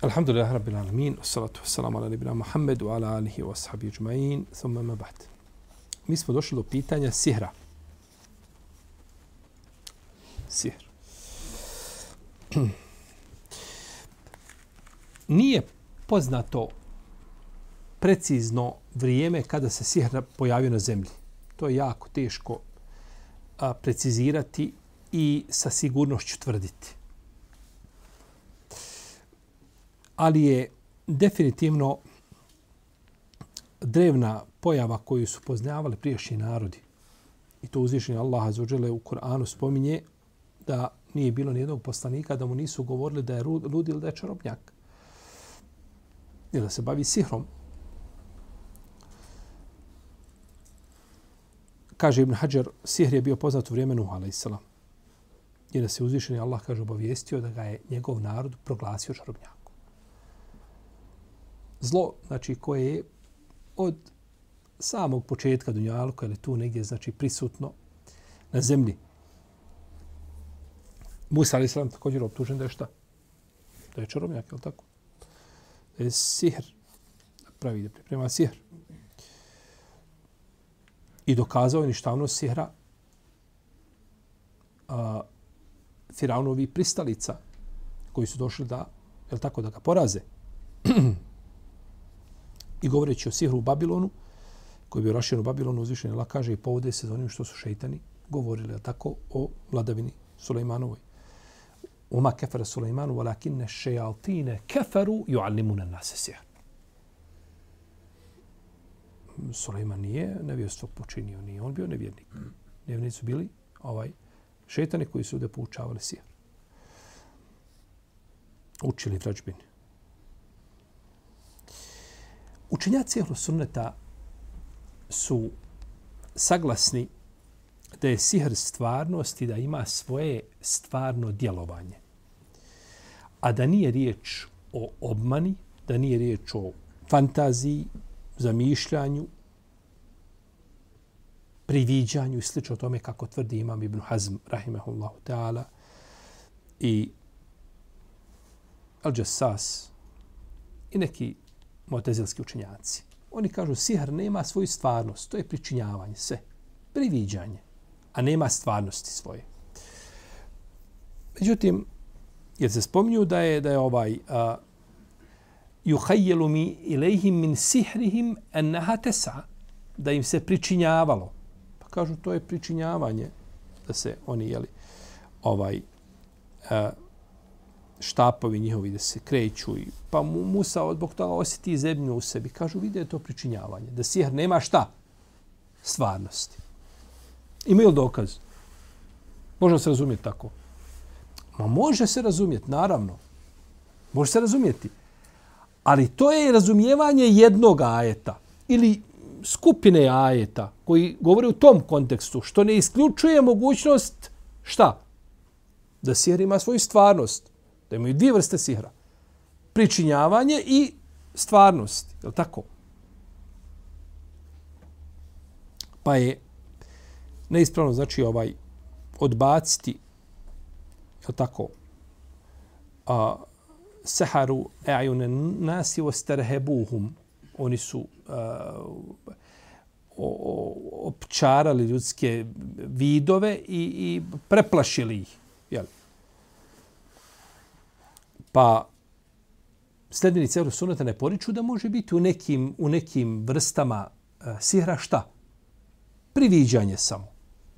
Alhamdulillah rabbil alamin, wassalatu wassalamu ala nebina Muhammedu ala alihi wa ashabi ajma'in, thumma ma ba'd. Mi smo došli do pitanja sihra. Sihr. Nije poznato precizno vrijeme kada se sihr pojavio na zemlji. To je jako teško a, precizirati i sa sigurnošću tvrditi. Ali je definitivno drevna pojava koju su poznavali priješnji narodi. I to uzvišenje Allah azuđele u Koranu spominje da nije bilo nijednog poslanika da mu nisu govorili da je lud ili da je čarobnjak. Ili da se bavi sihrom. Kaže Ibn Hajar, sihr je bio poznat u vrijeme Nuh, a.s. I da se uzvišeni Allah, kaže, obavijestio da ga je njegov narod proglasio čarobnjak zlo, znači koje je od samog početka Dunjalka ili tu negdje znači prisutno na zemlji. Musa ali sam također optužen da je šta? Da je čarobnjak, je li tako? Da je sihr. Pravi da priprema sihr. I dokazao je ništavnost sihra a, Firavnovi pristalica koji su došli da, je tako, da ga poraze. I govoreći o sihru u Babilonu, koji je bio rašen u Babilonu, uzvišen Allah kaže i povode se za onim što su šeitani govorili, a tako o vladavini Sulejmanovoj. Uma kefara Sulejmanu, walakinne šejaltine keferu juallimune nase sihr. Sulejman nije nevjerstvo počinio, nije on bio nevjernik. Nevjernici su bili ovaj šeitani koji su da poučavali sihr. Učili vrađbini. Učenjaci ehlu sunneta su saglasni da je sihr stvarnost i da ima svoje stvarno djelovanje. A da nije riječ o obmani, da nije riječ o fantaziji, zamišljanju, priviđanju i slično tome kako tvrdi imam Ibn Hazm, rahimahullahu ta'ala, i Al-Jassas i neki motezilski učinjaci. Oni kažu sihr nema svoju stvarnost, to je pričinjavanje, sve. Priviđanje, a nema stvarnosti svoje. Međutim, jer se spominju da je da je ovaj uh, yuhayyelu mi ilayhim min sihrihim annaha tas'a da im se pričinjavalo. Pa kažu to je pričinjavanje da se oni jeli ovaj uh, štapovi njihovi da se kreću i pa mu Musa odbog toga osjeti zemlju u sebi. Kažu, vide to pričinjavanje. Da sihr nema šta? Stvarnosti. Imaju li dokaz? Može se razumjeti tako? Ma može se razumjeti, naravno. Može se razumjeti. Ali to je razumijevanje jednog ajeta ili skupine ajeta koji govore u tom kontekstu, što ne isključuje mogućnost šta? Da sihr ima svoju stvarnost. Da imaju dvije vrste sihra. Pričinjavanje i stvarnost. Je li tako? Pa je neispravno znači ovaj odbaciti je li tako a, seharu e'ajune nasi o sterhebuhum oni su a, opčarali ljudske vidove i, i preplašili ih. Jel? Pa sljedbenici Ehlu Sunata ne poriču da može biti u nekim, u nekim vrstama e, sihra šta? Priviđanje samo.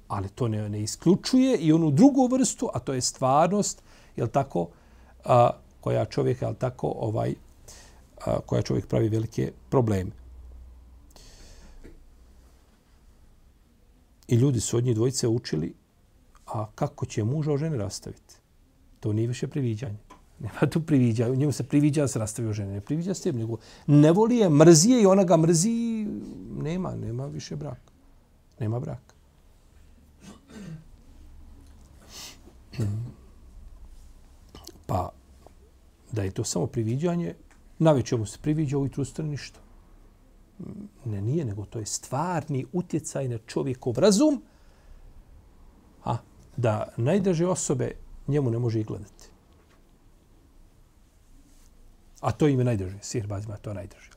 Ali to ne, ne isključuje i onu drugu vrstu, a to je stvarnost, jel tako, a, koja čovjek, jel tako, ovaj, a, koja čovjek pravi velike probleme. I ljudi su od njih dvojice učili, a kako će muža o žene rastaviti? To nije više priviđanje Nema tu priviđa. Njemu se priviđa da se rastavi u žene. Ne priviđa se nego ne voli je, mrzi je i ona ga mrzi. Nema, nema više braka. Nema braka. Pa, da je to samo priviđanje, na mu se priviđa, ujutru stane ništa. Ne, nije, nego to je stvarni utjecaj na čovjekov razum, a da najdraže osobe njemu ne može i gledati. A to ime najdraže. Sihr bazima to najdraže.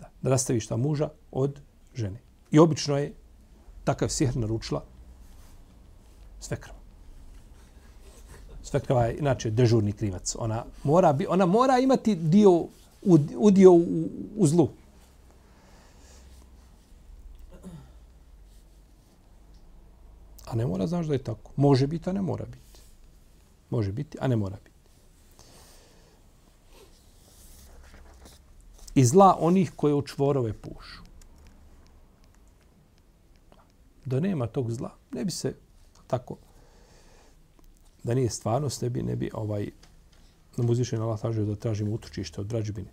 Da, da rastaviš ta muža od žene. I obično je takav sihr naručila svekrva. Svekrva je inače dežurni krivac. Ona mora, bi, ona mora imati dio, udio u, u zlu. A ne mora znaš da je tako. Može biti, a ne mora biti. Može biti, a ne mora biti. I zla onih koje u čvorove pušu. Da nema tog zla, ne bi se tako da nije stvarnost, ne bi, ne bi ovaj, na uzvišen Allah tražio da tražimo utočište od vrađbine.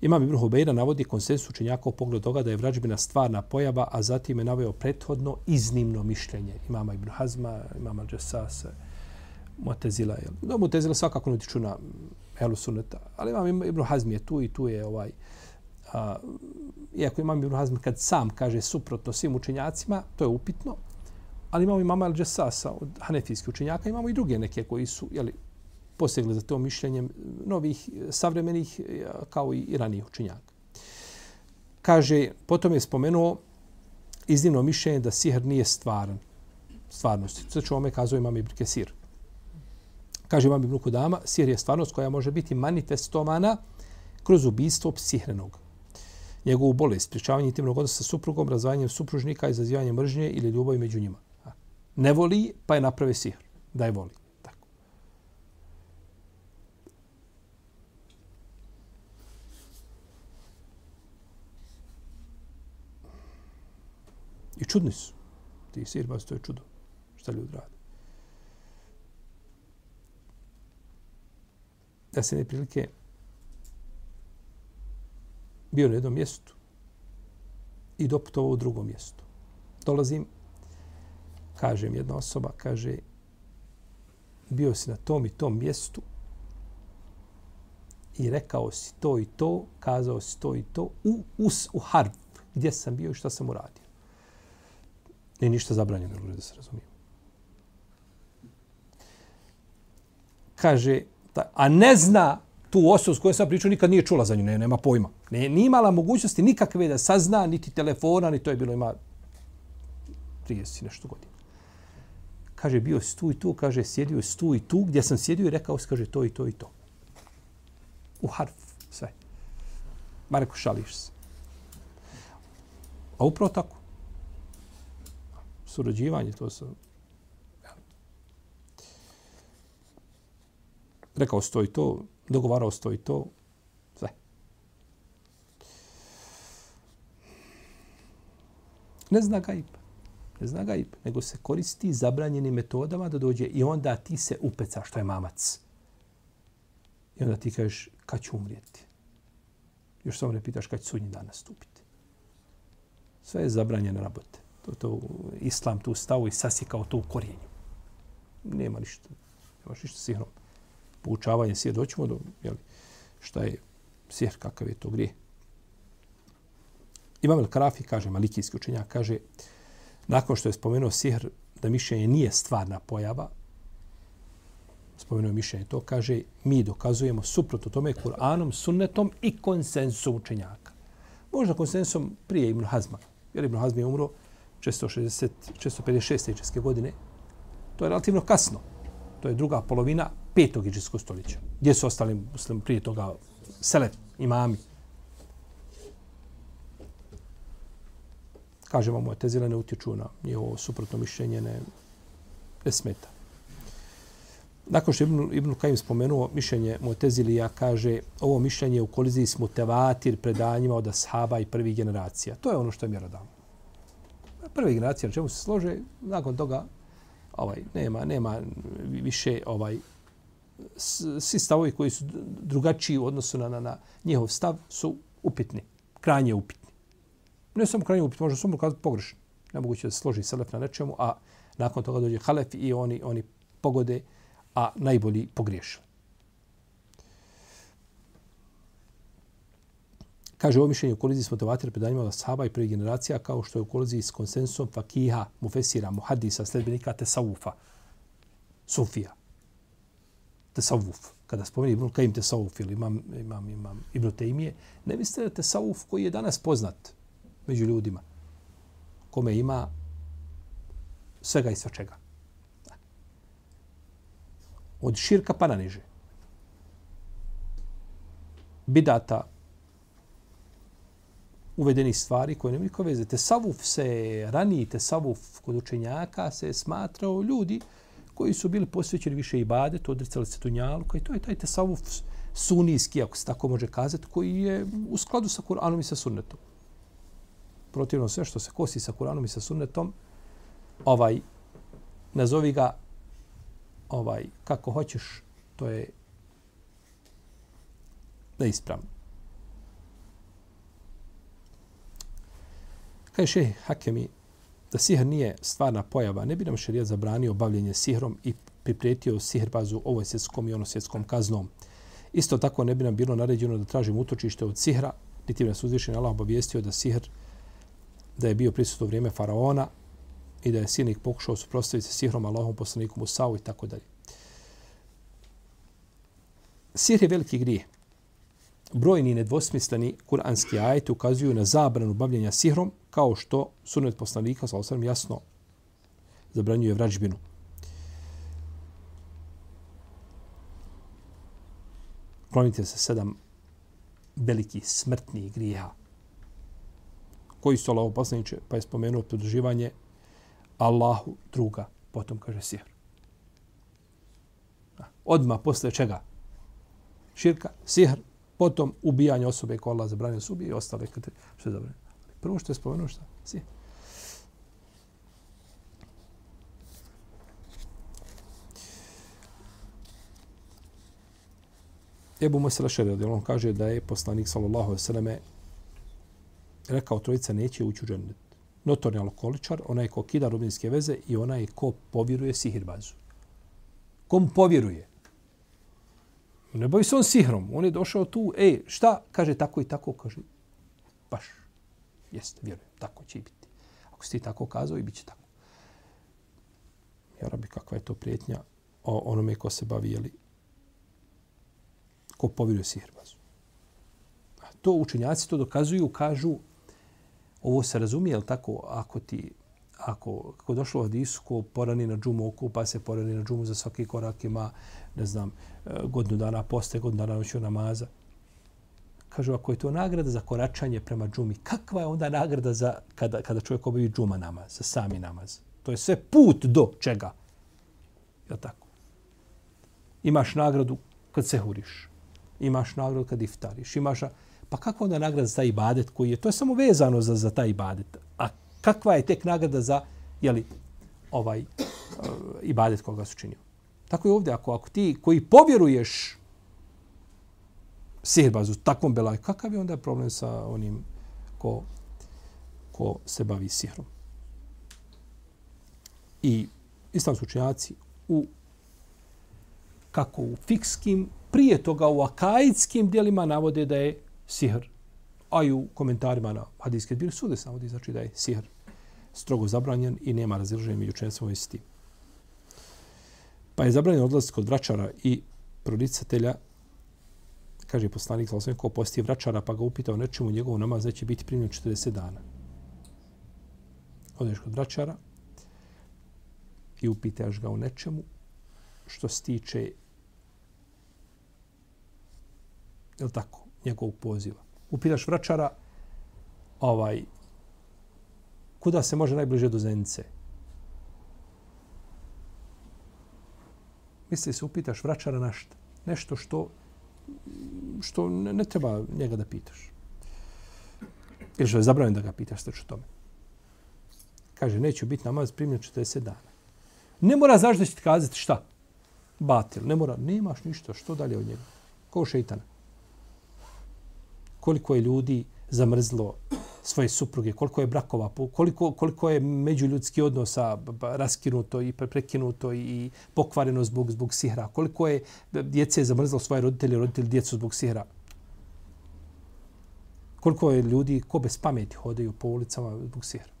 Imam Ibn Hubeira navodi konsensus učenjaka u pogledu toga da je vrađbina stvarna pojava, a zatim je naveo prethodno iznimno mišljenje. Imama Ibn Hazma, imama Džesasa, Mutezila. Da, Mutezila svakako ne utiču na Ehlu Sunneta, ali imam Ibn Hazm je tu i tu je ovaj, a, iako imam Ibn Hazm kad sam kaže suprotno svim učenjacima, to je upitno, ali imamo i mama El Džesasa od hanefijskih učenjaka, imamo i druge neke koji su jeli, posegli za to mišljenjem novih savremenih kao i ranijih učenjaka. Kaže, potom je spomenuo iznimno mišljenje da sihr nije stvaran. Stvarnosti. Sve ću ome kazao imam Ibn Kesir. Kaže imam Ibn Kudama, sir je stvarnost koja može biti manifestovana kroz ubistvo psihrenog. Njegovu bolest, pričavanje intimnog odnosa sa suprugom, razvajanjem supružnika, izazivanjem mržnje ili ljubavi među njima ne voli, pa je naprave sihr. Da je voli. Tako. I čudni su. Ti sirbaz, to je čudo. Šta ljudi rade? Ja sam prilike bio na jednom mjestu i doputovao u drugom mjestu. Dolazim kaže jedna osoba, kaže, bio si na tom i tom mjestu i rekao si to i to, kazao si to i to u, us, u harb, gdje sam bio i šta sam uradio. Nije ništa zabranjeno, da se razumijem. Kaže, a ne zna tu osobu s kojom sam pričao, nikad nije čula za nju, ne, nema pojma. Ne, nije imala mogućnosti nikakve da sazna, niti telefona, ni to je bilo ima 30 nešto godina kaže, bio si tu i tu, kaže, sjedio si tu i tu, gdje sam sjedio i rekao kaže, to i to i to. U harf, sve. Marko, šališ se. A upravo tako. Surađivanje, to sam... Rekao sto to, dogovarao sto to, sve. Ne zna gaib. ne zna gaib, nego se koristi zabranjenim metodama da dođe i onda ti se upeca što je mamac. I onda ti kažeš kad ću umrijeti. Još samo ne pitaš kad će sudnji dan nastupiti. Sve je zabranjeno rabote. To, to, islam tu stao i sasikao to u korijenju. Nema ništa. Nema ništa sihrom. Poučavanje sihr. Doćemo do jeli, šta je sir, kakav je to grije. Imam El Karafi, kaže, malikijski učenjak, kaže, nakon što je spomenuo sihr da mišljenje nije stvarna pojava, spomenuo mišljenje to, kaže, mi dokazujemo suprotno tome Kur'anom, sunnetom i konsensom učenjaka. Možda konsensom prije Ibn Hazma, jer Ibn Hazm je umro 660, 656. ičeske godine. To je relativno kasno. To je druga polovina petog iđeskog stoljeća. Gdje su ostali muslim prije toga selep, imami, Kaže vam, tezile ne utječu na njihovo suprotno mišljenje, ne, ne smeta. Nakon što Ibn, Ibn Kajim spomenuo mišljenje Mutezilija, kaže ovo mišljenje u koliziji s mutevatir predanjima od ashaba i prvih generacija. To je ono što je mjerodavno. Prve generacije na čemu se slože, nakon toga ovaj, nema, nema više ovaj svi stavovi koji su drugačiji u odnosu na, na, na njihov stav su upitni, krajnje upitni. Ne samo krajnje upitni, možda samo kazati pogrešno. Nemoguće da se složi selef na nečemu, a nakon toga dođe halef i oni oni pogode, a najbolji pogriješili. Kaže, ovo mišljenje u koliziji s motivatir predanjima od sahaba i prvih generacija, kao što je u koliziji s konsensom fakiha, mufesira, muhadisa, sledbenika, tesaufa, sufija tesavuf. Kada spomeni Ibn Kajim tesavuf ili imam, imam, imam Ibn Tejmije, ne mislite da tesavuf koji je danas poznat među ljudima, kome ima svega i svačega. Od širka pa na niže. Bidata, uvedeni stvari koje nemaju nikakve veze. Tesavuf se, raniji tesavuf kod učenjaka se smatrao ljudi koji su bili posvećeni više ibadet, odricali se tunjalu, koji to je taj tesavuf sunijski, ako se tako može kazati, koji je u skladu sa Kur'anom i sa sunnetom. Protivno sve što se kosi sa Kur'anom i sa sunnetom, ovaj, nazovi ga ovaj, kako hoćeš, to je neispravno. Kaj šehe Hakemi, da sihr nije stvarna pojava, ne bi nam šerijat zabranio bavljenje sihrom i pripretio sihrbazu ovoj svjetskom i ono svjetskom kaznom. Isto tako ne bi nam bilo naređeno da tražimo utočište od sihra, niti bi nas uzvišen Allah obavijestio da sihr da je bio prisutno vrijeme faraona i da je sinik pokušao suprostaviti se sihrom Allahom poslanikom Musa'u i tako dalje. Sihr je veliki grijeh brojni nedvosmisleni kuranski ajeti ukazuju na zabranu bavljenja sihrom, kao što sunet poslanika, sa osram jasno, zabranjuje vrađbinu. Klonite se sedam veliki smrtnih grijeha. Koji su Allaho poslaniče, pa je spomenuo pridruživanje Allahu druga, potom kaže sihr. Odma posle čega? Širka, sihr, potom ubijanje osobe koja Allah zabranio se ubije i ostale kategorije. što je zabranio. Prvo što je spomenuo šta? Si. Ebu Mojse Lešere, on kaže da je poslanik sallallahu alejhi ve selleme rekao trojica neće ući u džennet. Notorni alkoholičar, onaj ko kida rubinske veze i onaj ko povjeruje sihirbazu. Kom povjeruje? Ne boji se on sihrom. On je došao tu, ej, šta? Kaže tako i tako, kaže, baš, jeste, vjerujem, tako će i biti. Ako si ti tako kazao, i bit će tako. Ja rabi, kakva je to prijetnja o onome ko se bavi, jeli, ko povjeruje sihrbazu. To učenjaci to dokazuju, kažu, ovo se razumije, jel tako, ako ti, ako, kako došlo u hadisu, ko porani na džumu, okupa se, porani na džumu za svaki korak ima, ne znam, e, godinu dana poste, godinu dana noću namaza. Kažu, ako je to nagrada za koračanje prema džumi, kakva je onda nagrada za kada, kada čovjek obavi džuma namaz, za sami namaz? To je sve put do čega? Je tako? Imaš nagradu kad se huriš. Imaš nagradu kad iftariš. Imaš, pa kakva onda nagrada za taj ibadet koji je? To je samo vezano za, za taj ibadet. Kakva je tek nagrada za jeli, ovaj uh, ibadet koga su činio? Tako je ovdje, ako, ako ti koji povjeruješ sihirbazu, takvom belaju, kakav je onda problem sa onim ko, ko se bavi sihrom? I islamski učenjaci u kako u fikskim, prije toga u akaidskim dijelima navode da je sihr. A i u komentarima na hadijske bili sude se navodi, znači da je sihr strogo zabranjen i nema razilaženja među učenjacima u tim. Pa je zabranjen odlazak kod vračara i prodicatelja kaže poslanik, ali ko posti vračara, pa ga upitao nečemu, njegov namaz neće biti primljen 40 dana. Odeš kod vračara i upitaš ga o nečemu što se tiče je tako, njegovog poziva. Upitaš vračara, ovaj, kuda se može najbliže do Zenice? misli se upitaš vraćara na šta? Nešto što, što ne, ne treba njega da pitaš. Ili što je zabranjeno da ga pitaš što tome. Kaže, neću biti namaz primljen 40 dana. Ne mora znaš da će ti kazati šta. Batil. Ne mora, nemaš ništa. Što dalje od njega? Ko šeitana. Koliko je ljudi zamrzlo svoje supruge, koliko je brakova, koliko, koliko je međuljudski odnosa raskinuto i prekinuto i pokvareno zbog, zbog sihra, koliko je e, djece zamrzlo svoje roditelje, roditelji djecu zbog sihra. Koliko je ljudi ko bez pameti hodaju po ulicama zbog sihra.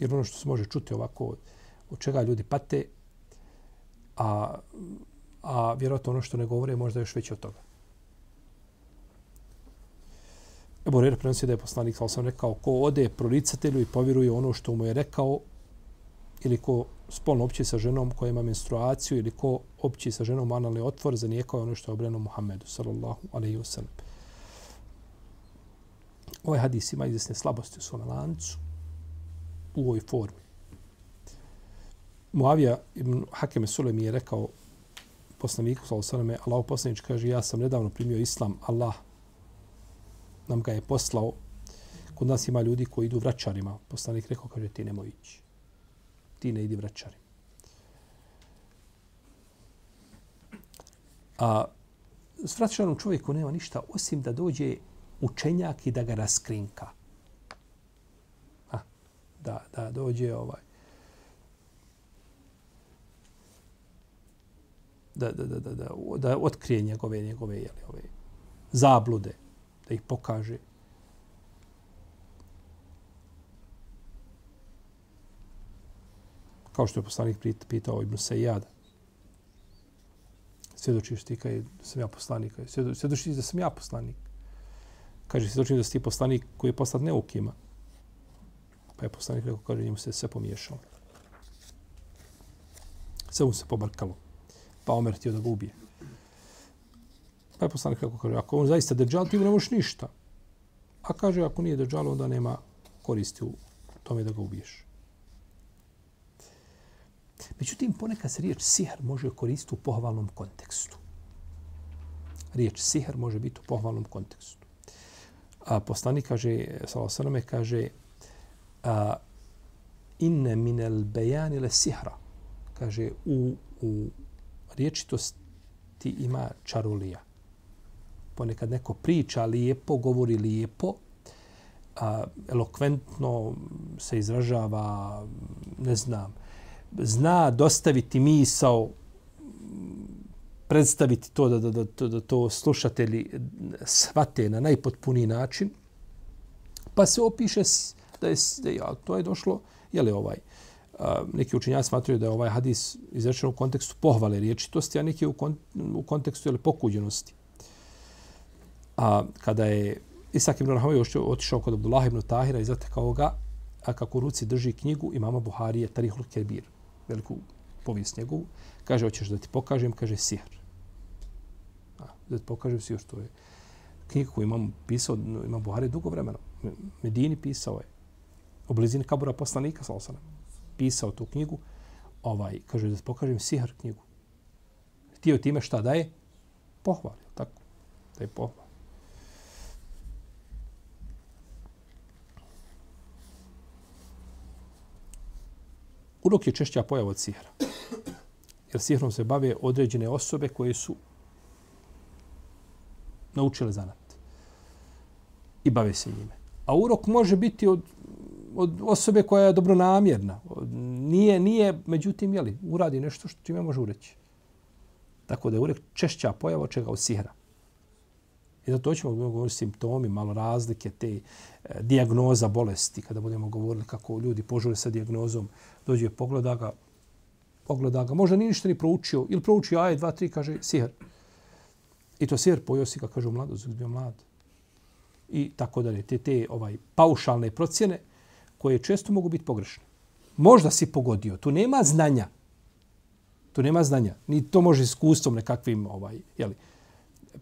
Jer ono što se može čuti ovako, od čega ljudi pate, a a vjerojatno ono što ne govore možda još veće od toga. Ebu Rer prenosi da je poslanik, sa osam rekao, ko ode proricatelju i povjeruje ono što mu je rekao, ili ko spolno opći sa ženom koja ima menstruaciju, ili ko opći sa ženom analni otvor, za nijeko ono što je obreno Muhammedu, sallallahu alaihi wa sallam. Ovaj hadis ima izvjesne slabosti u svom lancu, u ovoj formi. Muavija ibn Hakeme Sulemi je rekao poslaniku sallallahu alejhi ve Allahu kaže ja sam nedavno primio islam Allah nam ga je poslao. Kod nas ima ljudi koji idu vraćarima. Poslanik rekao kaže ti nemoj ići. Ti ne idi vraćarima. a s vraćanom čovjeku nema ništa osim da dođe učenjak i da ga raskrinka. A, da, da dođe ovaj da, da, da, da, da, da otkrije njegove, njegove jeli, ove zablude, da ih pokaže. Kao što je poslanik pitao Ibn Sejada. Svjedočiš ti kaj sam ja poslanik. Svjedočiš da sam ja poslanik. Kaže, svjedočiš da si ti poslanik koji je poslat neukima. Pa je poslanik rekao, kaže, njemu se sve pomiješalo. Sve mu se pobrkalo pa Omer htio da ga ubije. Pa je poslanik rekao, kaže, ako on zaista držal, ti ne možeš ništa. A kaže, ako nije držal, onda nema koristi u tome da ga ubiješ. Međutim, ponekad se riječ sihr može koristiti u pohvalnom kontekstu. Riječ sihr može biti u pohvalnom kontekstu. A poslanik kaže, salasaname, kaže, a, inne minel bejani le sihra. Kaže, u, u riječitosti ima čarolija. Ponekad neko priča lijepo, govori lijepo, a, elokventno se izražava, ne znam, zna dostaviti misao, predstaviti to da, da, da, da, da to slušatelji svate na najpotpuniji način, pa se opiše da je, da je, to je došlo, je li ovaj, neki učenjaci smatraju da je ovaj hadis izrečen u kontekstu pohvale riječitosti, a neki u, kon, u kontekstu ili pokuđenosti. A kada je Isak ibn Rahman otišao kod Abdullah ibn Tahira i zatekao ga, a kako u ruci drži knjigu imama Buharije Tarihul Kebir, veliku povijest njegovu, kaže, hoćeš da ti pokažem, kaže, sihr. A, da ti pokažem sihr, što je knjiga koju imam pisao, imam Buharije dugo vremena. Medini pisao je u blizini kabura poslanika, sallallahu pisao tu knjigu, ovaj, kaže da pokažem sihr knjigu. Htio time šta daje? Pohval, tako? Da je pohval. Urok je češća pojava od sihra. Jer sihrom se bave određene osobe koje su naučile zanat. I bave se njime. A urok može biti od od osobe koja je dobronamjerna. Nije, nije, međutim, jeli, uradi nešto što čime može ureći. Tako da je urek češća pojava čega od sihra. I zato ćemo govoriti simptomi, malo razlike, te e, diagnoza bolesti, kada budemo govorili kako ljudi požure sa diagnozom, dođe pogleda ga, pogleda ga, možda nije ništa ni proučio, ili proučio aj, dva, tri, kaže sihr. I to sihr pojio si ga, kaže u mladosti, bio mlad. I tako dalje, te, te ovaj, paušalne procjene, koje često mogu biti pogrešne. Možda si pogodio, tu nema znanja. Tu nema znanja. Ni to može iskustvom nekakvim, ovaj, jeli,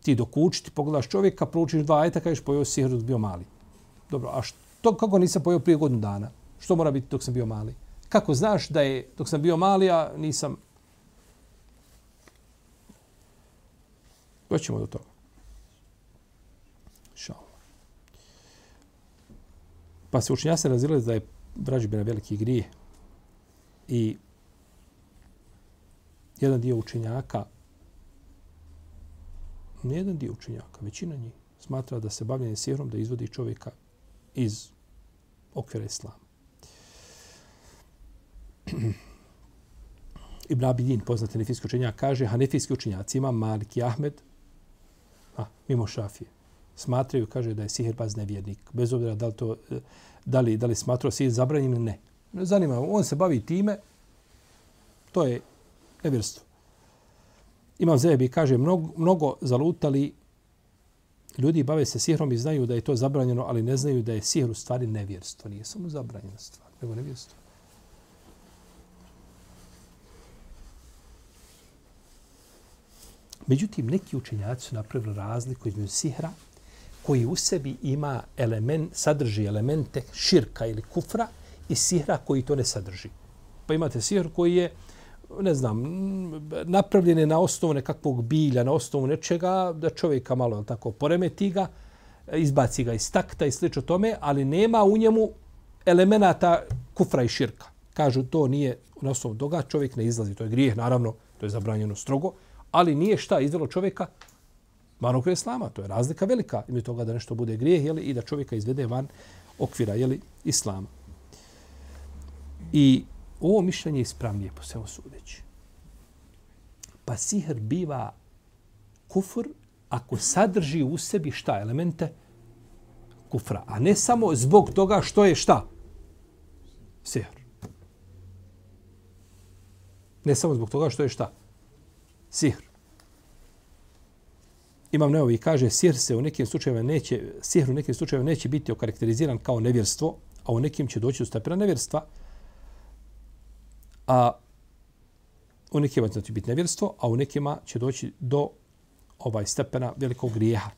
ti dok učiti, pogledaš čovjeka, proučiš dva ajta, kažeš pojeo sihr dok bio mali. Dobro, a što, kako nisam pojeo prije godinu dana? Što mora biti dok sam bio mali? Kako znaš da je dok sam bio mali, a nisam... Doćemo do toga. Šao. Pa se učenja se razile da je vražbena veliki grije i jedan dio učenjaka, ne jedan dio učenjaka, većina njih, smatra da se bavljanje sihrom da izvodi čovjeka iz okvira islama. Ibn Abidin, poznati hanefijski učenjak, kaže hanefijski učenjaci ima Malik i Ahmed, a, mimo Šafije, smatraju, kaže, da je sihirbaz nevjernik. Bez obzira da li, to, eh, da li, da li smatrao sihir zabranjen ili ne. Ne zanima, on se bavi time, to je nevjerstvo. Imam Zebi kaže, mnogo, mnogo zalutali ljudi bave se sihrom i znaju da je to zabranjeno, ali ne znaju da je sihr u stvari nevjerstvo. Nije samo zabranjena stvar, nego nevjerstvo. Međutim, neki učenjaci su napravili razliku između sihra koji u sebi ima element, sadrži elemente širka ili kufra i sihra koji to ne sadrži. Pa imate sihr koji je, ne znam, napravljen je na osnovu nekakvog bilja, na osnovu nečega, da čovjeka malo tako poremeti ga, izbaci ga iz takta i slično tome, ali nema u njemu elemenata kufra i širka. Kažu to nije na osnovu toga, čovjek ne izlazi. To je grijeh, naravno, to je zabranjeno strogo, ali nije šta izvelo čovjeka van okvira islama. To je razlika velika ime toga da nešto bude grijeh jeli, i da čovjeka izvede van okvira jeli, islama. I ovo mišljenje je ispravnije po svemu sudeći. Pa sihr biva kufr ako sadrži u sebi šta elemente kufra. A ne samo zbog toga što je šta? Sihr. Ne samo zbog toga što je šta? Sihr. Imam Neovi kaže, sihr se u nekim slučajevima neće, sihr u nekim slučajevima neće biti okarakteriziran kao nevjerstvo, a u nekim će doći do stepena nevjerstva, a u nekima će znači biti nevjerstvo, a u nekima će doći do ovaj stepena velikog grijeha.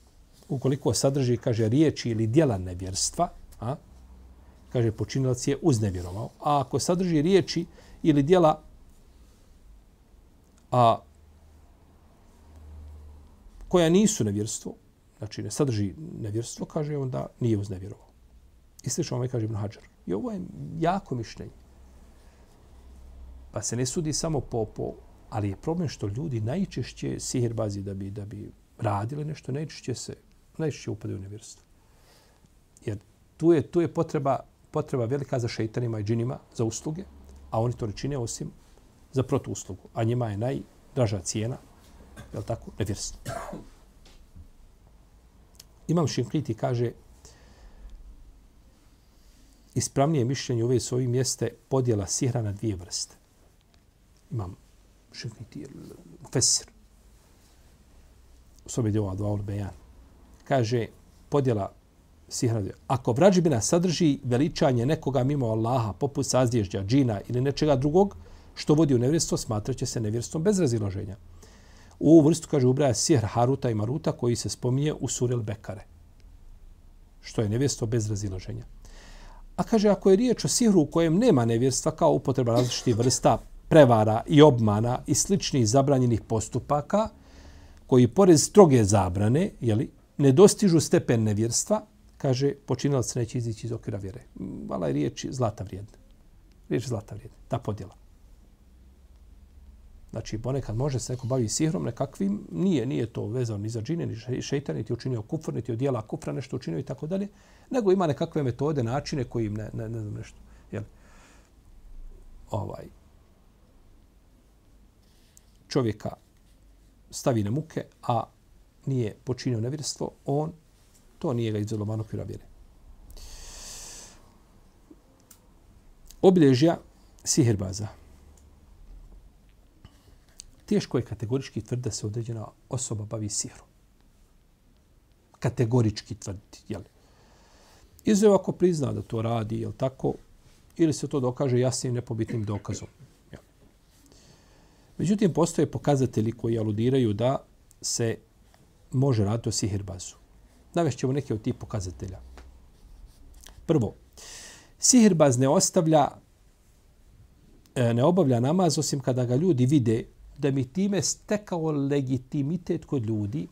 Ukoliko sadrži, kaže, riječi ili dijela nevjerstva, a, kaže, počinilac je uznevjerovao. A ako sadrži riječi ili dijela a, koja nisu nevjerstvo, znači ne sadrži nevjerstvo, kaže on da nije uznevjerovao. I slično ovaj kaže Ibn Hajar. I ovo je jako mišljenje. Pa se ne sudi samo po, po ali je problem što ljudi najčešće sihirbazi da bi, da bi radili nešto, najčešće se najčešće upadaju u nevjerstvo. Jer tu je, tu je potreba, potreba velika za šeitanima i džinima za usluge, a oni to ne čine osim za protuuslugu. A njima je najdraža cijena je li tako, nevjerstvo. Imam Šinkriti kaže ispravnije mišljenje u ove s ovim jeste podjela sihra na dvije vrste. Imam Šinkriti, Fesir, u sobi djeva dva bejan. Kaže podjela sihra. Ako vrađbina sadrži veličanje nekoga mimo Allaha, poput sazdježđa, džina ili nečega drugog, što vodi u nevjerstvo, smatraće se nevjerstvom bez razilaženja. U ovu vrstu, kaže, ubraja sihr Haruta i Maruta koji se spominje u Surel Bekare. Što je nevjerstvo bez razilaženja. A kaže, ako je riječ o sihru u kojem nema nevjerstva kao upotreba različitih vrsta prevara i obmana i sličnih zabranjenih postupaka, koji pored stroge zabrane, jeli, ne dostižu stepen nevjerstva, kaže, počinilac neće izići iz okvira vjere. Vala je riječ zlata vrijedna. Riječ zlata vrijedna. Ta podjela. Znači, ponekad može se neko bavi sihrom nekakvim, nije, nije to vezano ni za džine, ni šeitan, niti učinio kufr, niti odjela kufra nešto učinio i tako dalje, nego ima nekakve metode, načine koji im ne, ne, ne znam nešto. Jel? Ovaj. Čovjeka stavi na muke, a nije počinio nevjerstvo, on, to nije ga izvelo manokvira vjere. Obilježja sihirbaza teško je kategorički tvrd da se određena osoba bavi sihrom. Kategorički tvrditi, jel? Izuzev ako prizna da to radi, jel tako, ili se to dokaže jasnim nepobitnim dokazom. Međutim, postoje pokazatelji koji aludiraju da se može raditi o sihirbazu. Navešćemo neke od tih pokazatelja. Prvo, sihirbaz ne ostavlja, e, ne obavlja namaz osim kada ga ljudi vide da mi time stekao legitimitet kod ljudi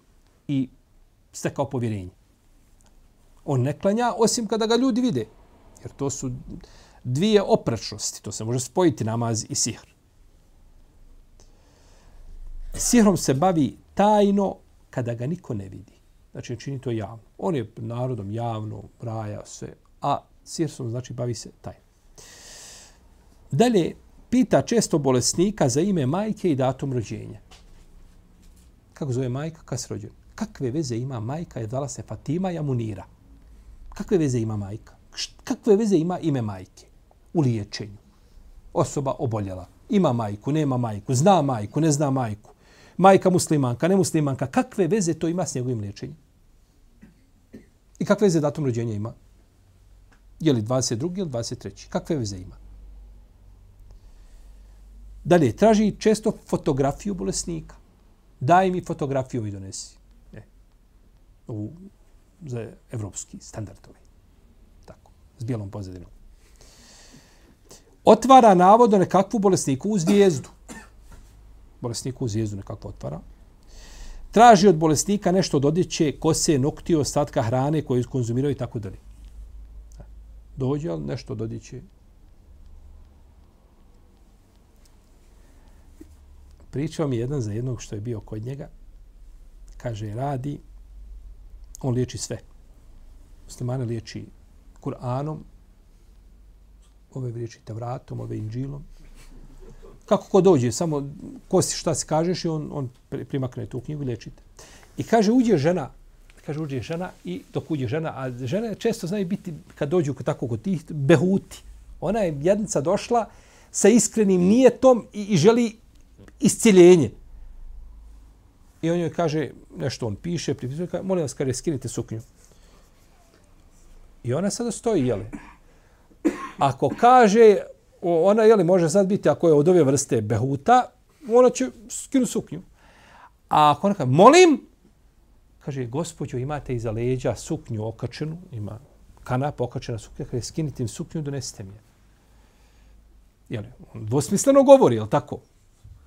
i stekao povjerenje. On ne klanja osim kada ga ljudi vide. Jer to su dvije oprečnosti. To se može spojiti namaz i sihr. Sihrom se bavi tajno kada ga niko ne vidi. Znači, čini to javno. On je narodom javno, braja sve, a sihrom znači bavi se tajno. Dalje, pita često bolesnika za ime majke i datum rođenja. Kako zove majka? Kad se rođen? Kakve veze ima majka? Je dala se Fatima i Amunira. Kakve veze ima majka? Kakve veze ima ime majke? U liječenju. Osoba oboljela. Ima majku, nema majku, zna majku, ne zna majku. Majka muslimanka, ne muslimanka. Kakve veze to ima s njegovim liječenjem? I kakve veze datum rođenja ima? Je li 22. ili 23. Kakve veze ima? Dalje, traži često fotografiju bolesnika. Daj mi fotografiju i donesi. E, u, za evropski standardovi. Ovaj. Tako, s bijelom pozadinom. Otvara navodno nekakvu bolesniku u zvijezdu. Bolesniku zvijezdu nekako otvara. Traži od bolesnika nešto od odjeće, kose, nokti, ostatka hrane koju konzumiraju i tako dalje. Dođe, ali nešto od odjeće, Pričao mi jedan za jednog što je bio kod njega. Kaže, radi, on liječi sve. Muslimane liječi Kur'anom, ove liječi Tevratom, ove Inđilom. Kako ko dođe, samo ko si šta se kažeš i on, on primakne tu knjigu i liječite. I kaže, uđe žena, kaže, uđe žena i dok uđe žena, a žene često znaju biti, kad dođu tako kod tih, behuti. Ona je jednica došla sa iskrenim nijetom i, i želi isciljenje. I on joj kaže, nešto on piše, pripisuje, kaže, molim vas, kaže, skinite suknju. I ona sada stoji, jeli. Ako kaže, ona, je li može sad biti, ako je od ove vrste behuta, ona će skinu suknju. A ako ona kaže, molim, kaže, gospođo, imate iza leđa suknju okačenu, ima kanap okačena suknja, kaže, skinite im suknju, donesite mi je. Jeli, on dvosmisleno govori, je tako?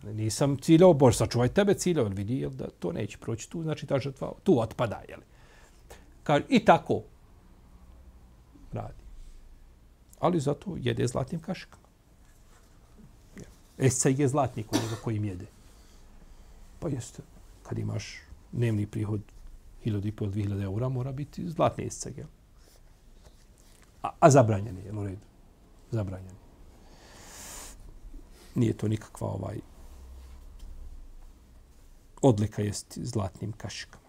Nisam ciljao, Bože, sačuvaj tebe ciljao, jer vidi jel, da to neće proći tu, znači ta žrtva tu otpada. Jel? Kaže, I tako radi. Ali zato jede zlatnim kašikom. Esca je zlatnik onoga kojim jede. Pa jeste, kad imaš dnevni prihod 1500-2000 eura, mora biti zlatni esca. Jel? A, a zabranjen je, jel u redu? Zabranjen. Nije to nikakva ovaj odlika jest zlatnim kašikama.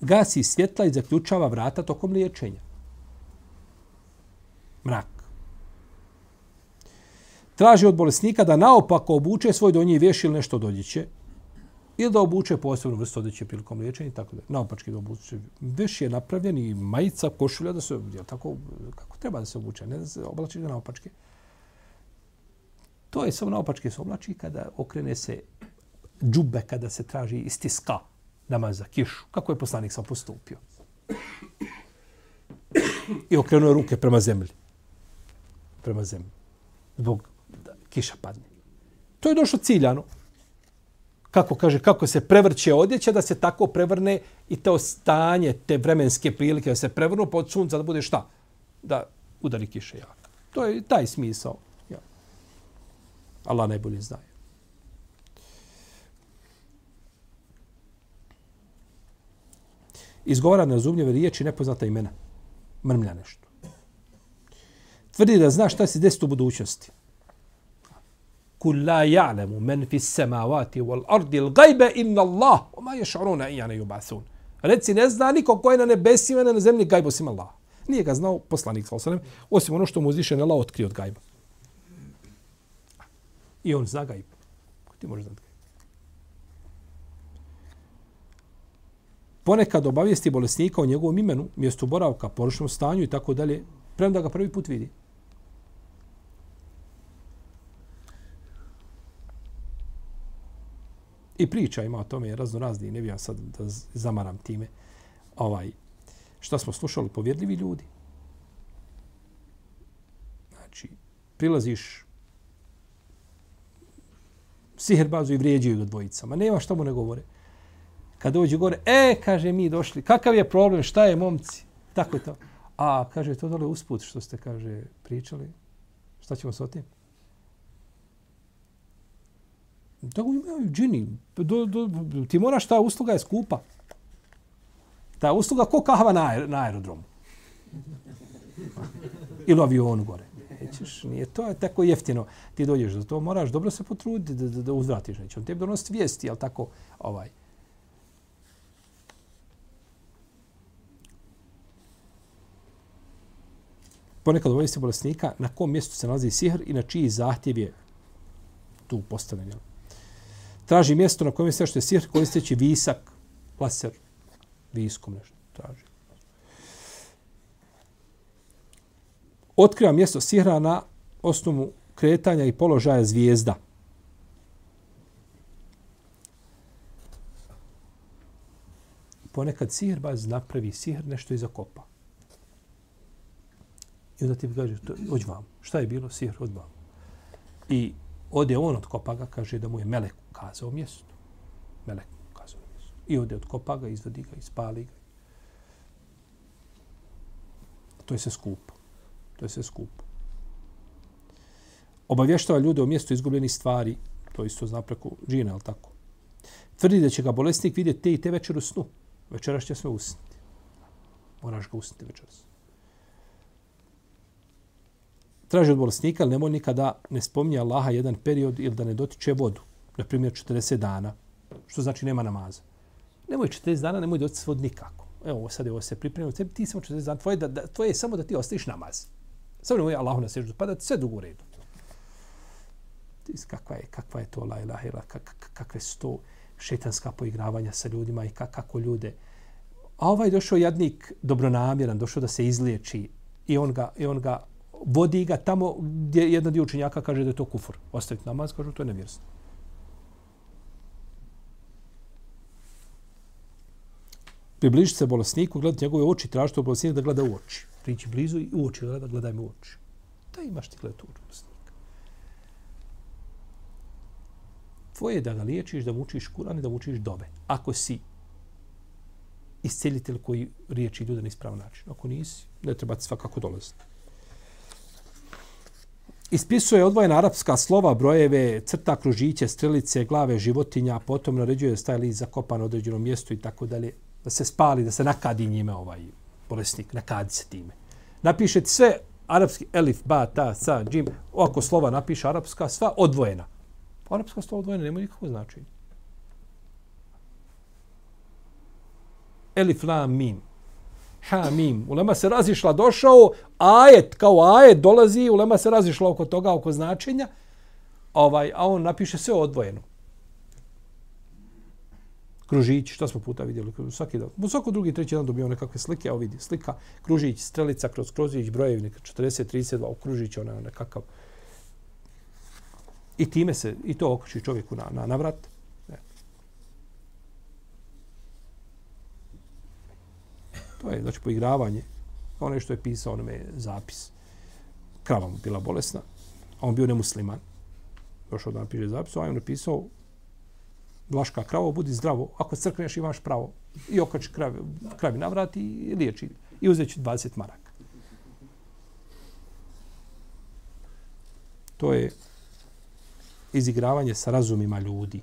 Gasi svjetla i zaključava vrata tokom liječenja. Mrak. Traži od bolesnika da naopako obuče svoj donji vješ ili nešto dodjeće ili da obuče posebnu vrstu odjeće prilikom liječenja i tako da. Naopački da obuče. Veš je napravljen i majica, košulja da se, je tako, kako treba da se obuče, ne da se oblači ga naopačke. To je samo naopačke se oblači kada okrene se džube kada se traži istiska namaz za kišu. Kako je poslanik sam postupio? I okrenuo ruke prema zemlji. Prema zemlji. Zbog kiša padne. To je došlo ciljano. Kako kaže, kako se prevrće odjeća, da se tako prevrne i to stanje, te vremenske prilike, da se prevrnu pod sunca, da bude šta? Da udari kiše jaka. To je taj smisao. Ja. Allah najbolje zna. izgovara nerazumljive riječi nepoznata imena. Mrmlja nešto. Tvrdi da zna šta se desiti u budućnosti. Kul la ja'lemu men fi samavati wal ardi l'gajbe inna Allah wa ma yash'uruna ijana yubathun. Reci, ne zna niko ko je na nebesima na zemlji gajbu osim Allah. Nije ga znao poslanik, sallam, osim ono što mu uzviše Allah otkrio od gajba. I on zna gajbu. Ti možeš znati ponekad obavijesti bolesnika o njegovom imenu, mjestu boravka, poročnom stanju i tako dalje, premda ga prvi put vidi. I priča ima o tome razno razni, ne bih ja sad da zamaram time. Ovaj, šta smo slušali, povjedljivi ljudi. Znači, prilaziš siherbazu i vrijeđaju ga dvojicama. Nema šta mu ne govore kad dođe gore, e, kaže, mi došli, kakav je problem, šta je, momci? Tako je to. A, kaže, to dole usput što ste, kaže, pričali. Šta ćemo s otim? Tako imaju džini. Do, do, ti moraš, ta usluga je skupa. Ta usluga ko kahva na, na aerodromu. Ili u avionu gore. Nećeš, nije to je tako jeftino. Ti dođeš za to, moraš dobro se potruditi da, da, da uzvratiš. Neće on tebi donositi vijesti, jel tako, ovaj. Ponekad obavijesti bolesnika na kom mjestu se nalazi sihr i na čiji zahtjev je tu postavljen. Traži mjesto na kojem se što je sihr koristeći visak, laser, viskom nešto traži. Otkriva mjesto sihra na osnovu kretanja i položaja zvijezda. Ponekad sihrbaz napravi sihr nešto i zakopa. I onda ti kaže, ođi vam, šta je bilo sihr, od vam. I ode on od kopaga, kaže da mu je Melek kazao mjesto. Melek kazao mjesto. I ode od kopaga, izvadi ga, ispali ga. To je se skupo. To je se skupo. Obavještava ljude o mjestu izgubljenih stvari, to isto zna preko džina, ali tako. Tvrdi da će ga bolesnik vidjeti te i te večer u snu. Večeras će sve usniti. Moraš ga usniti večeras. Traži od bolesnika, ali nemoj nikada ne spominje Allaha jedan period ili da ne dotiče vodu. Na primjer, 40 dana. Što znači nema namaza. Nemoj 40 dana, nemoj doći svod nikako. Evo, sad je ovo se pripremio. Tebi ti samo 40 dana. Tvoje, da, da, tvoje je samo da ti ostaviš namaz. Samo nemoj Allahu na seždu. Pa da sve dugo u redu. Kakva je, kakva je to la ilaha ila, kak, kakve su to šetanska poigravanja sa ljudima i kak, kako ljude. A ovaj došao jadnik dobronamjeran, došao da se izliječi i on ga, i on ga vodi ga tamo gdje jedna dio učenjaka kaže da je to kufur. Ostaviti namaz, kažu, to je nevjerstvo. Približiti se bolesniku, gledati njegove oči, tražiti od bolesnika da gleda u oči. Prići blizu i u oči gleda, gledaj mu u oči. Da imaš ti gledati u oči bolesnika. Tvoje je da ga liječiš, da mu učiš Kuran i da mu učiš dobe. Ako si isceljitelj koji riječi ljude na ispravan način. Ako nisi, ne treba ti svakako dolaziti ispisuje odvojena arapska slova, brojeve, crta, kružiće, strelice, glave životinja, potom naređuje staj list zakopan određenom mjestu i tako dalje, da se spali, da se nakadi njime ovaj bolesnik, nakadi se time. Napiše sve arapski elif, ba, ta, sa, džim, ako slova napiše arapska, sva odvojena. Arapska slova odvojena nema nikakvo značenje. Elif, la, mim Ha, mim. Ulema se razišla, došao, ajet, kao ajet dolazi, ulema se razišla oko toga, oko značenja, ovaj, a on napiše sve odvojeno. Kružić, što smo puta vidjeli, svaki dan. U svako drugi, treći dan dobio nekakve slike, evo vidi, slika, kružić, strelica kroz kružić, brojevi, neka 40, 32, u kružić, ona nekakav. I time se, i to okruči čovjeku na, na, na vrat. E. To je, znači, poigravanje. Ono što je pisao onome zapis. Krava mu bila bolesna. A on bio nemusliman. Došao da napiše zapis. A on je napisao Vlaška kravo, budi zdravo. Ako crkneš, imaš pravo. I okači kravi, kravi navrati i liječi. I uzeći 20 maraka. To je izigravanje sa razumima ljudi.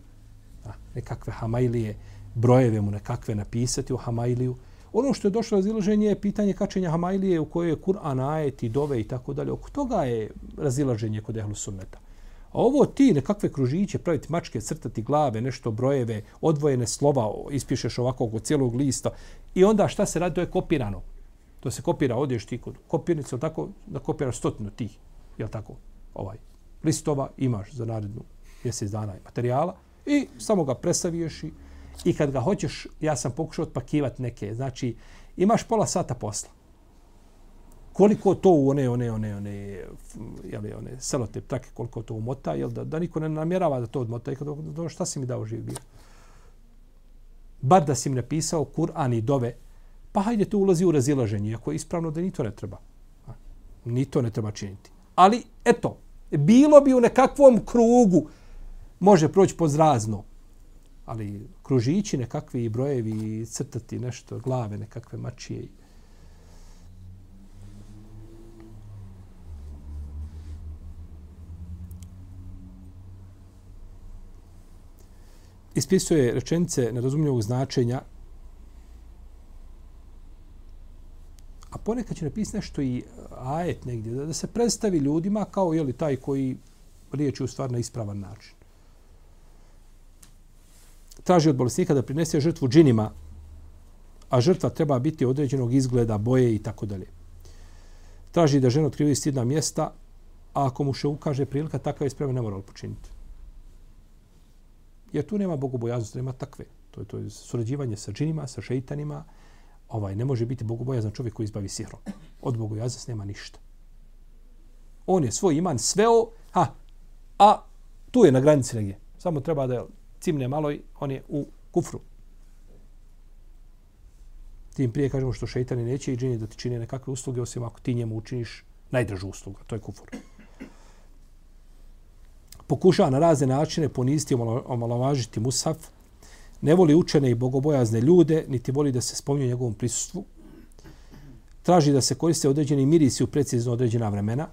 Nekakve hamajlije, brojeve mu nekakve napisati u hamajliju. Ono što je došlo razilaženje je pitanje kačenja Hamajlije u kojoj je Kur'an, ajet i dove i tako dalje. Oko toga je razilaženje kod Ehlu Sunneta. A ovo ti nekakve kružiće, praviti mačke, crtati glave, nešto brojeve, odvojene slova, ispišeš ovako oko cijelog lista i onda šta se radi, to je kopirano. To se kopira, odješ ti kod kopirnice, tako da kopiraš stotinu tih, jel tako, ovaj, listova imaš za narednu mjesec dana materijala i samo ga presaviješ i I kad ga hoćeš, ja sam pokušao otpakivati neke. Znači, imaš pola sata posla. Koliko to u one, one, one, one, jeli, one selote trake, koliko to umota, jel, da, da niko ne namjerava da to odmota. I kada, do, šta si mi dao živ bio? Bar da si mi napisao Kur'an i dove, pa hajde to ulazi u razilaženje, ako je ispravno da ni to ne treba. Ni to ne treba činiti. Ali, eto, bilo bi u nekakvom krugu, može proći pozrazno, ali kružići nekakvi brojevi, crtati nešto, glave nekakve mačije. Ispisuje rečenice nerazumljivog značenja, a ponekad će napisati nešto i ajet negdje, da, da se predstavi ljudima kao je li taj koji riječi u stvar na ispravan način. Traži od bolesnika da prinese žrtvu džinima, a žrtva treba biti određenog izgleda, boje i tako dalje. Traži da žena otkrivi stidna mjesta, a ako mu se ukaže prilika, takav je spreman ne mora počiniti. Jer tu nema bogobojaznosti, nema takve. To je to je surađivanje sa džinima, sa šeitanima. Ovaj ne može biti bogobojazan čovjek koji izbavi sihrom. Od bogobojaznosti nema ništa. On je svoj iman sveo, ha, a tu je na granici negdje. Samo treba da cimne malo i on je u kufru. Tim prije kažemo što šeitani neće i džini da ti čine nekakve usluge, osim ako ti njemu učiniš najdražu uslugu, to je kufur. Pokušava na razne načine poniziti i omalovažiti Musaf, ne voli učene i bogobojazne ljude, niti voli da se spominje njegovom prisustvu. Traži da se koriste određeni mirisi u precizno određena vremena.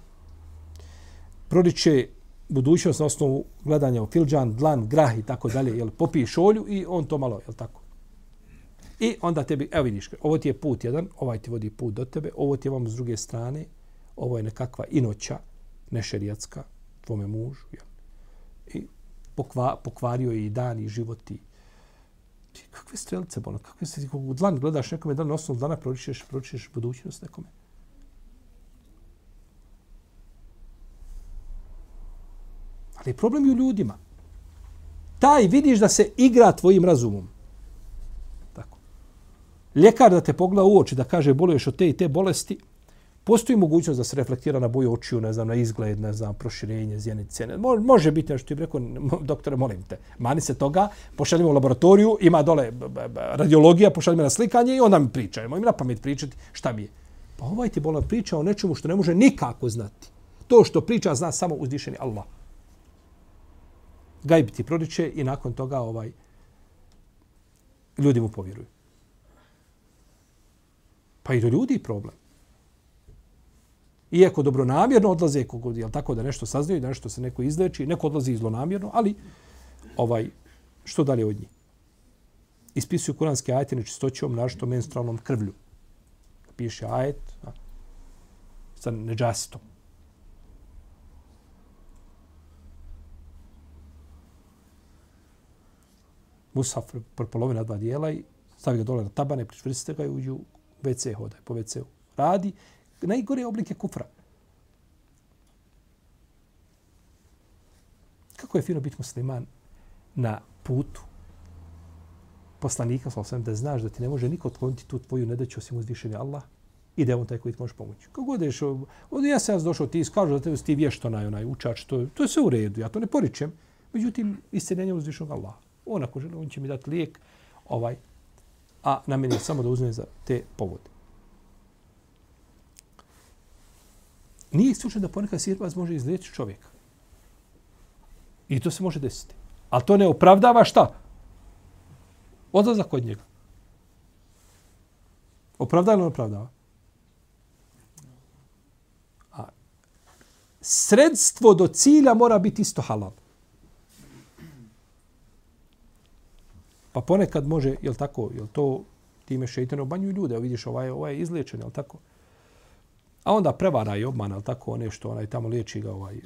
proriče budućnost na osnovu gledanja u filđan, dlan, grah i tako dalje, jel popije šolju i on to malo, jel tako? I onda tebi, evo vidiš, ovo ti je put jedan, ovaj ti vodi put do tebe, ovo ti je vam s druge strane, ovo je nekakva inoća, nešerijatska, tvome mužu, jel? Pokva, pokvario je i dan i život i ti, kakve strelice, bolno, kakve se, u dlan gledaš nekome, dan na osnovu dana proričeš, proričeš budućnost nekome. Ali problem je u ljudima. Taj vidiš da se igra tvojim razumom. Tako. Ljekar da te pogleda u oči, da kaže boluješ od te i te bolesti, postoji mogućnost da se reflektira na boju očiju, ne znam, na izgled, ne znam, proširenje, zjenice. Ne, može biti nešto ti rekao, doktore, molim te, mani se toga, pošaljimo u laboratoriju, ima dole radiologija, pošaljimo na slikanje i onda mi pričajmo. Ima na pamet pričati šta mi je. Pa ovaj ti bolan priča o nečemu što ne može nikako znati. To što priča zna samo uzdišeni Allah gajb ti proriče i nakon toga ovaj ljudi mu povjeruju. Pa i do ljudi problem. Iako dobronamjerno odlaze kogod, jel tako da nešto saznaju, da nešto se neko izleči, neko odlazi zlonamjerno, ali ovaj što dalje od njih? Ispisuju kuranske ajete nečistoćom, našto menstrualnom krvlju. Piše ajet a, sa neđasitom. Musaf prepolovi na dva dijela i stavi ga dole na tabane, pričvrstite ga i uđu u WC hodaj, po WC-u. Radi najgore oblike kufra. Kako je fino biti musliman na putu poslanika, sa osvijem, da znaš da ti ne može niko otkloniti tu tvoju nedaću osim uzvišenja Allah i da je on taj koji ti može pomoći. Kako god ješ, ovdje ja sam došao, ti iskažu da te ti vješt onaj, onaj učač, to, to je sve u redu, ja to ne poričem. Međutim, isceljenje uzvišenog Allah. On ako želi, on će mi dati lijek, ovaj, a na meni je samo da uzme za te povode. Nije isključeno da ponekad sirbaz može izliječiti čovjeka. I to se može desiti. Ali to ne opravdava šta? Odlazak od njega. Opravdava ili opravdava? A sredstvo do cilja mora biti isto halal. Pa ponekad može, jel tako, jel to time šeitan obanjuju ljude, vidiš ovaj, ovaj je izliječen, jel tako? A onda prevara i obmana, ali tako, one što onaj tamo liječi ga ovaj,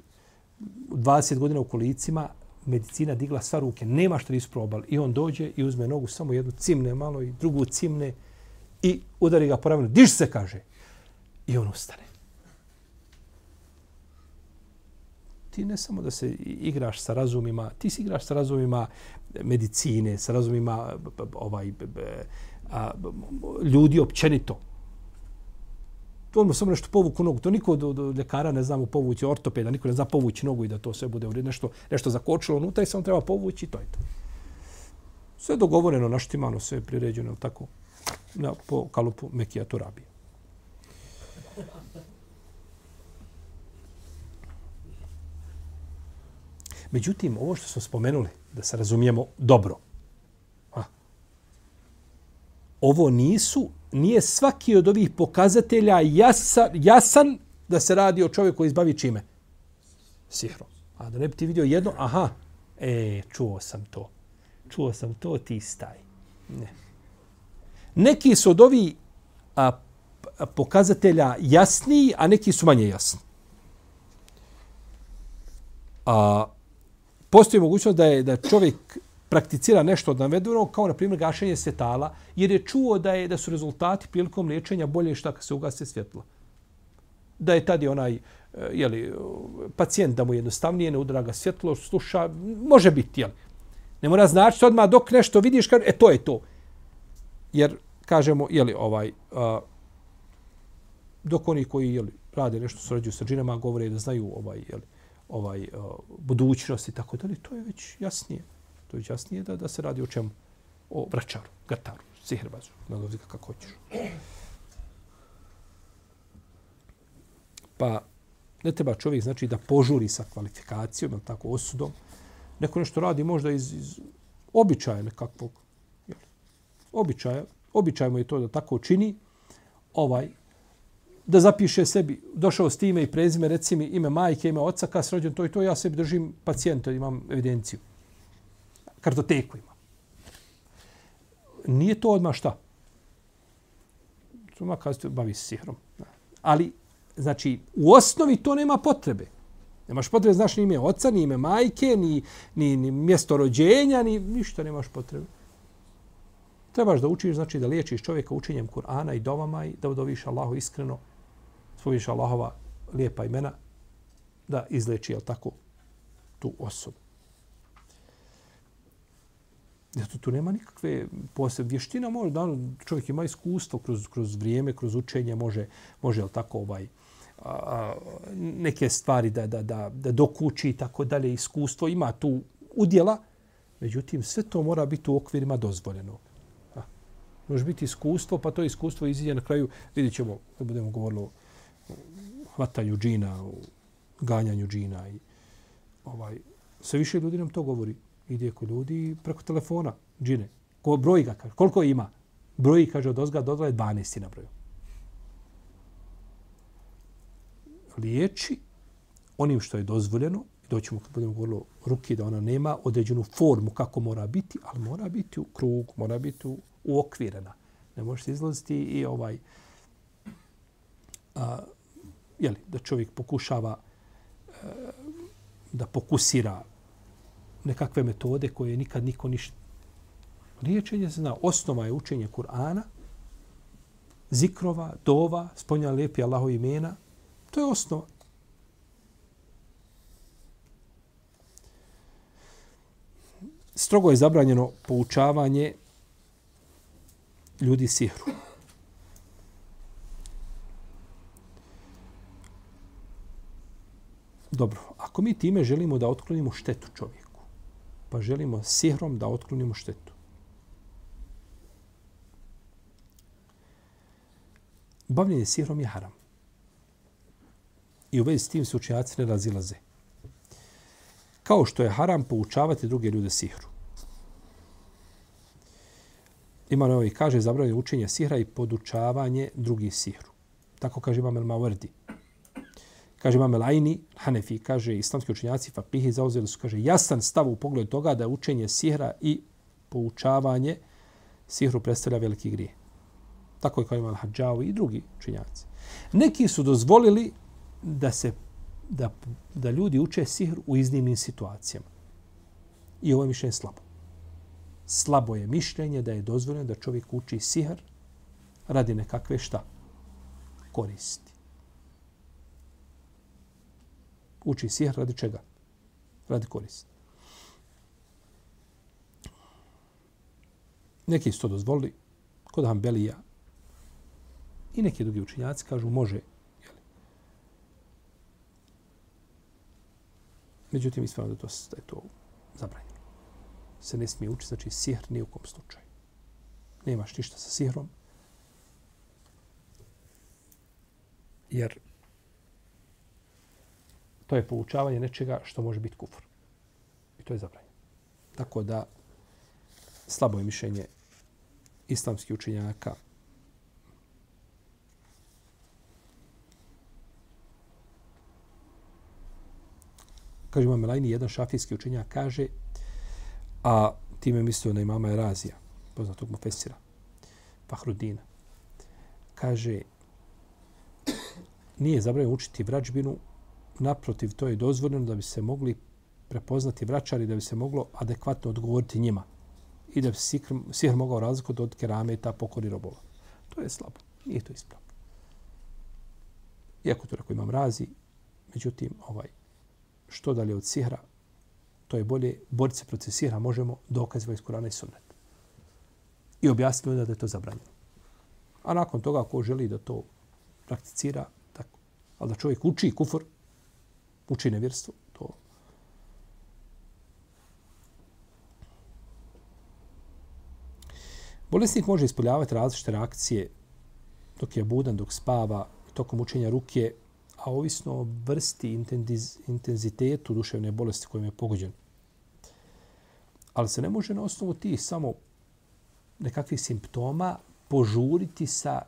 20 godina u kolicima, medicina digla sva ruke, nema što isprobal. I on dođe i uzme nogu, samo jednu cimne malo i drugu cimne i udari ga po ramenu. Diš se, kaže. I on ustane. Ti ne samo da se igraš sa razumima, ti se igraš sa razumima medicine, sa razumima ovaj, a, ljudi općenito. To ono samo nešto povuku nogu. To niko do, do ljekara ne znamo povući ortopeda, niko ne zna povući nogu i da to sve bude nešto, nešto zakočilo unutra i samo treba povući i to je to. Sve dogovoreno, naštimano, sve priređeno, tako, na, po kalupu Mekija Turabija. Međutim, ovo što smo spomenuli, da se razumijemo dobro. A. Ovo nisu, nije svaki od ovih pokazatelja jasan, jasan da se radi o čovjeku koji izbavi čime? Sihrom. A da ne bi ti vidio jedno, aha, e, čuo sam to. čuo sam to, ti staj. Ne. Neki su od ovih a, pokazatelja jasniji, a neki su manje jasni. A, postoji mogućnost da je da čovjek prakticira nešto od navedenog, kao na primjer gašenje svjetala, jer je čuo da je da su rezultati prilikom liječenja bolje šta kad se ugase svjetlo. Da je tad onaj e, je jeli, pacijent da mu jednostavnije ne udraga svjetlo, sluša, može biti, jeli. Ne mora znači odmah dok nešto vidiš, kaže, e to je to. Jer, kažemo, jeli, ovaj, a, dok oni koji jeli, rade nešto, surađuju sa džinama, govore da znaju ovaj, jeli, ovaj, a, budućnost i tako dalje, to je već jasnije. To je jasnije da, da se radi o čemu? O vraćaru, gataru, sihrbazu, nazovi kako hoćeš. Pa ne treba čovjek znači da požuri sa kvalifikacijom, ili tako osudom. Neko nešto radi možda iz, iz običaja nekakvog. Jel? Običaja. Običaj mu je to da tako čini. Ovaj, da zapiše sebi, došao s time i prezime, recimo ime majke, ime oca, kada se rođen to i to, ja sebi držim pacijenta, imam evidenciju kartoteku ima. Nije to odmah šta? Suma kada bavi se sihrom. Ali, znači, u osnovi to nema potrebe. Nemaš potrebe, znaš, ni ime oca, ni ime majke, ni, ni, ni mjesto rođenja, ni ništa nemaš potrebe. Trebaš da učiš, znači da liječiš čovjeka učenjem Kur'ana i dovama i da udoviš Allahu iskreno, spoviš Allahova lijepa imena, da izleči, jel tako, tu osobu. Zato tu nema nikakve posebne vještina. Može, da čovjek ima iskustvo kroz, kroz vrijeme, kroz učenje, može, može al tako ovaj, a, a, neke stvari da, da, da, da dokuči i tako dalje. Iskustvo ima tu udjela. Međutim, sve to mora biti u okvirima dozvoljenog. A, može biti iskustvo, pa to iskustvo iziđe na kraju. Vidjet ćemo, da budemo govorili o hvatanju džina, o ganjanju džina. I, ovaj, sve više ljudi nam to govori ide kod ljudi preko telefona, džine. Ko broj ga, kaže, koliko ima? Broji, kaže, od ozga do 12 na broju. Liječi onim što je dozvoljeno, i doćemo kad budemo govorili ruki da ona nema određenu formu kako mora biti, ali mora biti u krug, mora biti u, uokvirena. okvirena. Ne može se izlaziti i ovaj a, jeli, da čovjek pokušava a, da pokusira nekakve metode koje nikad niko ništa. Liječenje se zna, osnova je učenje Kur'ana, zikrova, dova, sponja lijepi Allahov imena. To je osnova. Strogo je zabranjeno poučavanje ljudi sihru. Dobro, ako mi time želimo da otklonimo štetu čovjeku, pa želimo sihrom da otklonimo štetu. Bavljenje sihrom je haram. I u vezi s tim se učenjaci ne razilaze. Kao što je haram poučavati druge ljude sihru. Imam novi kaže zabranjeno učenje sihra i podučavanje drugih sihru. Tako kaže Imam El-Mawardi. Kaže Imam Lajni, Hanefi, kaže islamski učenjaci Fakihi zauzeli su, kaže, jasan stav u pogledu toga da učenje sihra i poučavanje sihru predstavlja veliki grije. Tako je kao Imam Hadžavi i drugi učenjaci. Neki su dozvolili da se da, da ljudi uče sihr u iznimnim situacijama. I ovo je mišljenje slabo. Slabo je mišljenje da je dozvoljeno da čovjek uči sihr radi nekakve šta? Koristi. Uči sihr radi čega? Radi koristi. Neki su to dozvolili kod Hanbelija i neki drugi učinjaci kažu može. Jeli. Međutim, ispravno da, to, da je to zabranjeno. Se ne smije učiti, znači sihr ni u kom slučaju. Nemaš ništa sa sihrom. Jer to je poučavanje nečega što može biti kufr. I to je zabranjeno. Tako da slabo je mišljenje islamskih učenjaka kaže imam Elajni, jedan šafijski učenjak kaže a time mislio na imama Erazija, poznatog mu Fesira, Fahrudina. Kaže, nije zabranjeno učiti vrađbinu, naprotiv, to je dozvoljeno da bi se mogli prepoznati vraćari, da bi se moglo adekvatno odgovoriti njima i da bi se sihr, sihr mogao razlikovati od kerameta pokori robova. To je slabo. Nije to ispravno. Iako to rekao imam razi, međutim, ovaj, što dalje od sihra, to je bolje, boriti se protiv sihra možemo dokazivati iz Kurana i Sunnet. I objasniti da je to zabranjeno. A nakon toga, ko želi da to prakticira, tako. Ali da čovjek uči kufur, uči nevjerstvo, to Bolesnik može ispoljavati različite reakcije dok je budan, dok spava, tokom učenja ruke, a ovisno o vrsti, intenzitetu duševne bolesti kojim je pogođen. Ali se ne može na osnovu tih samo nekakvih simptoma požuriti sa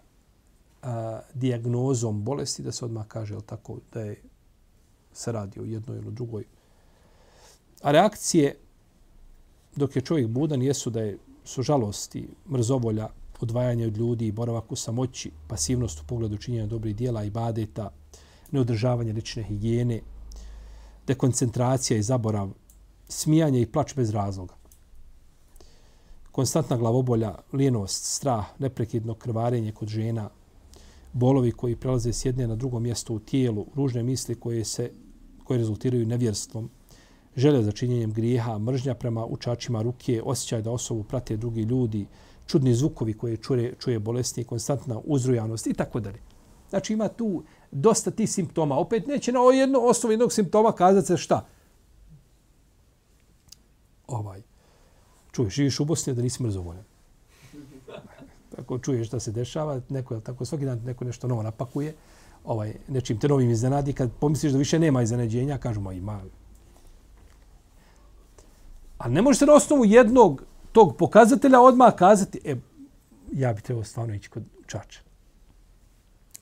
a, diagnozom bolesti da se odmah kaže jel tako, da je se radi o jednoj ili drugoj. A reakcije dok je čovjek budan jesu da je su žalosti, mrzovolja, odvajanje od ljudi i boravak u samoći, pasivnost u pogledu činjenja dobrih dijela i badeta, neodržavanje lične higijene, dekoncentracija i zaborav, smijanje i plač bez razloga. Konstantna glavobolja, lijenost, strah, neprekidno krvarenje kod žena, bolovi koji prelaze s jedne na drugo mjesto u tijelu, ružne misli koje se koje rezultiraju nevjerstvom, žele za činjenjem grijeha, mržnja prema učačima ruke, osjećaj da osobu prate drugi ljudi, čudni zvukovi koje čuje, čuje bolesni, konstantna uzrujanost i tako dalje. Znači ima tu dosta tih simptoma. Opet neće na jedno osnovu jednog simptoma kazati se šta. Ovaj. Čuješ, živiš u Bosni da nisi mrzovoljan. Tako čuješ da se dešava, neko tako svaki dan neko nešto novo napakuje, ovaj nečim te novim iznenadi, kad pomisliš da više nema iznenađenja, kažu ima. A ne može se na osnovu jednog tog pokazatelja odmah kazati, e, ja bi trebao stvarno ići kod čača.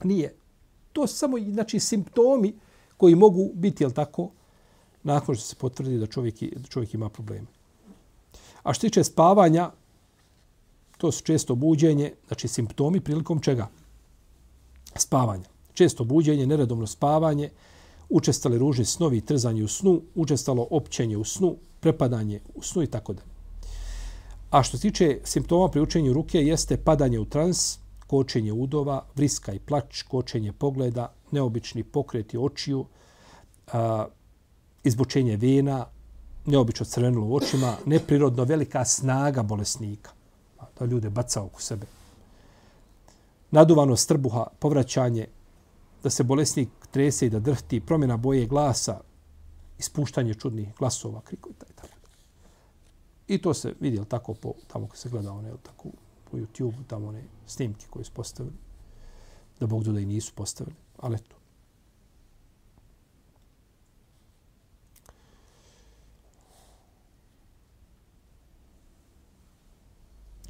Nije. To su samo znači, simptomi koji mogu biti, jel tako, nakon što se potvrdi da čovjek, da čovjek ima probleme. A što tiče spavanja, to su često buđenje, znači simptomi prilikom čega? Spavanja. Često buđenje, neredovno spavanje, učestale ružni snovi, trzanje u snu, učestalo općenje u snu, prepadanje u snu i tako dalje. A što se tiče simptoma pri učenju ruke, jeste padanje u trans, kočenje udova, vriska i plač, kočenje pogleda, neobični pokreti očiju, a, izbučenje vena, neobično crvenilo u očima, neprirodno velika snaga bolesnika, da ljude baca oko sebe. Naduvano strbuha, povraćanje, da se bolesnik trese i da drhti, promjena boje glasa, ispuštanje čudnih glasova, krikova i tako. I to se vidi, tako, po, tamo kad se gleda one, tako, po YouTube, tamo one snimke koje su postavili. Da Bog da i nisu postavili, ali eto.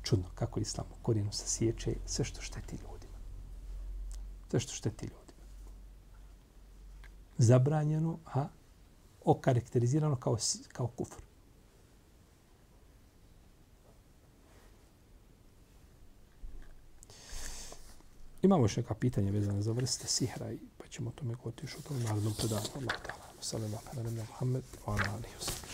Čudno kako islam korijenu se sjeće sve što šteti ljudima. Sve što šteti ljudima. Zabranjeno, a okarakterizirano kao, kao kufr. Imamo još neka pitanja vezana za vrste sihra i pa ćemo tome govoriti još u tom narodnom predavanju. Allah ta'ala. Salam alaikum. Muhammed. Wa alaikum.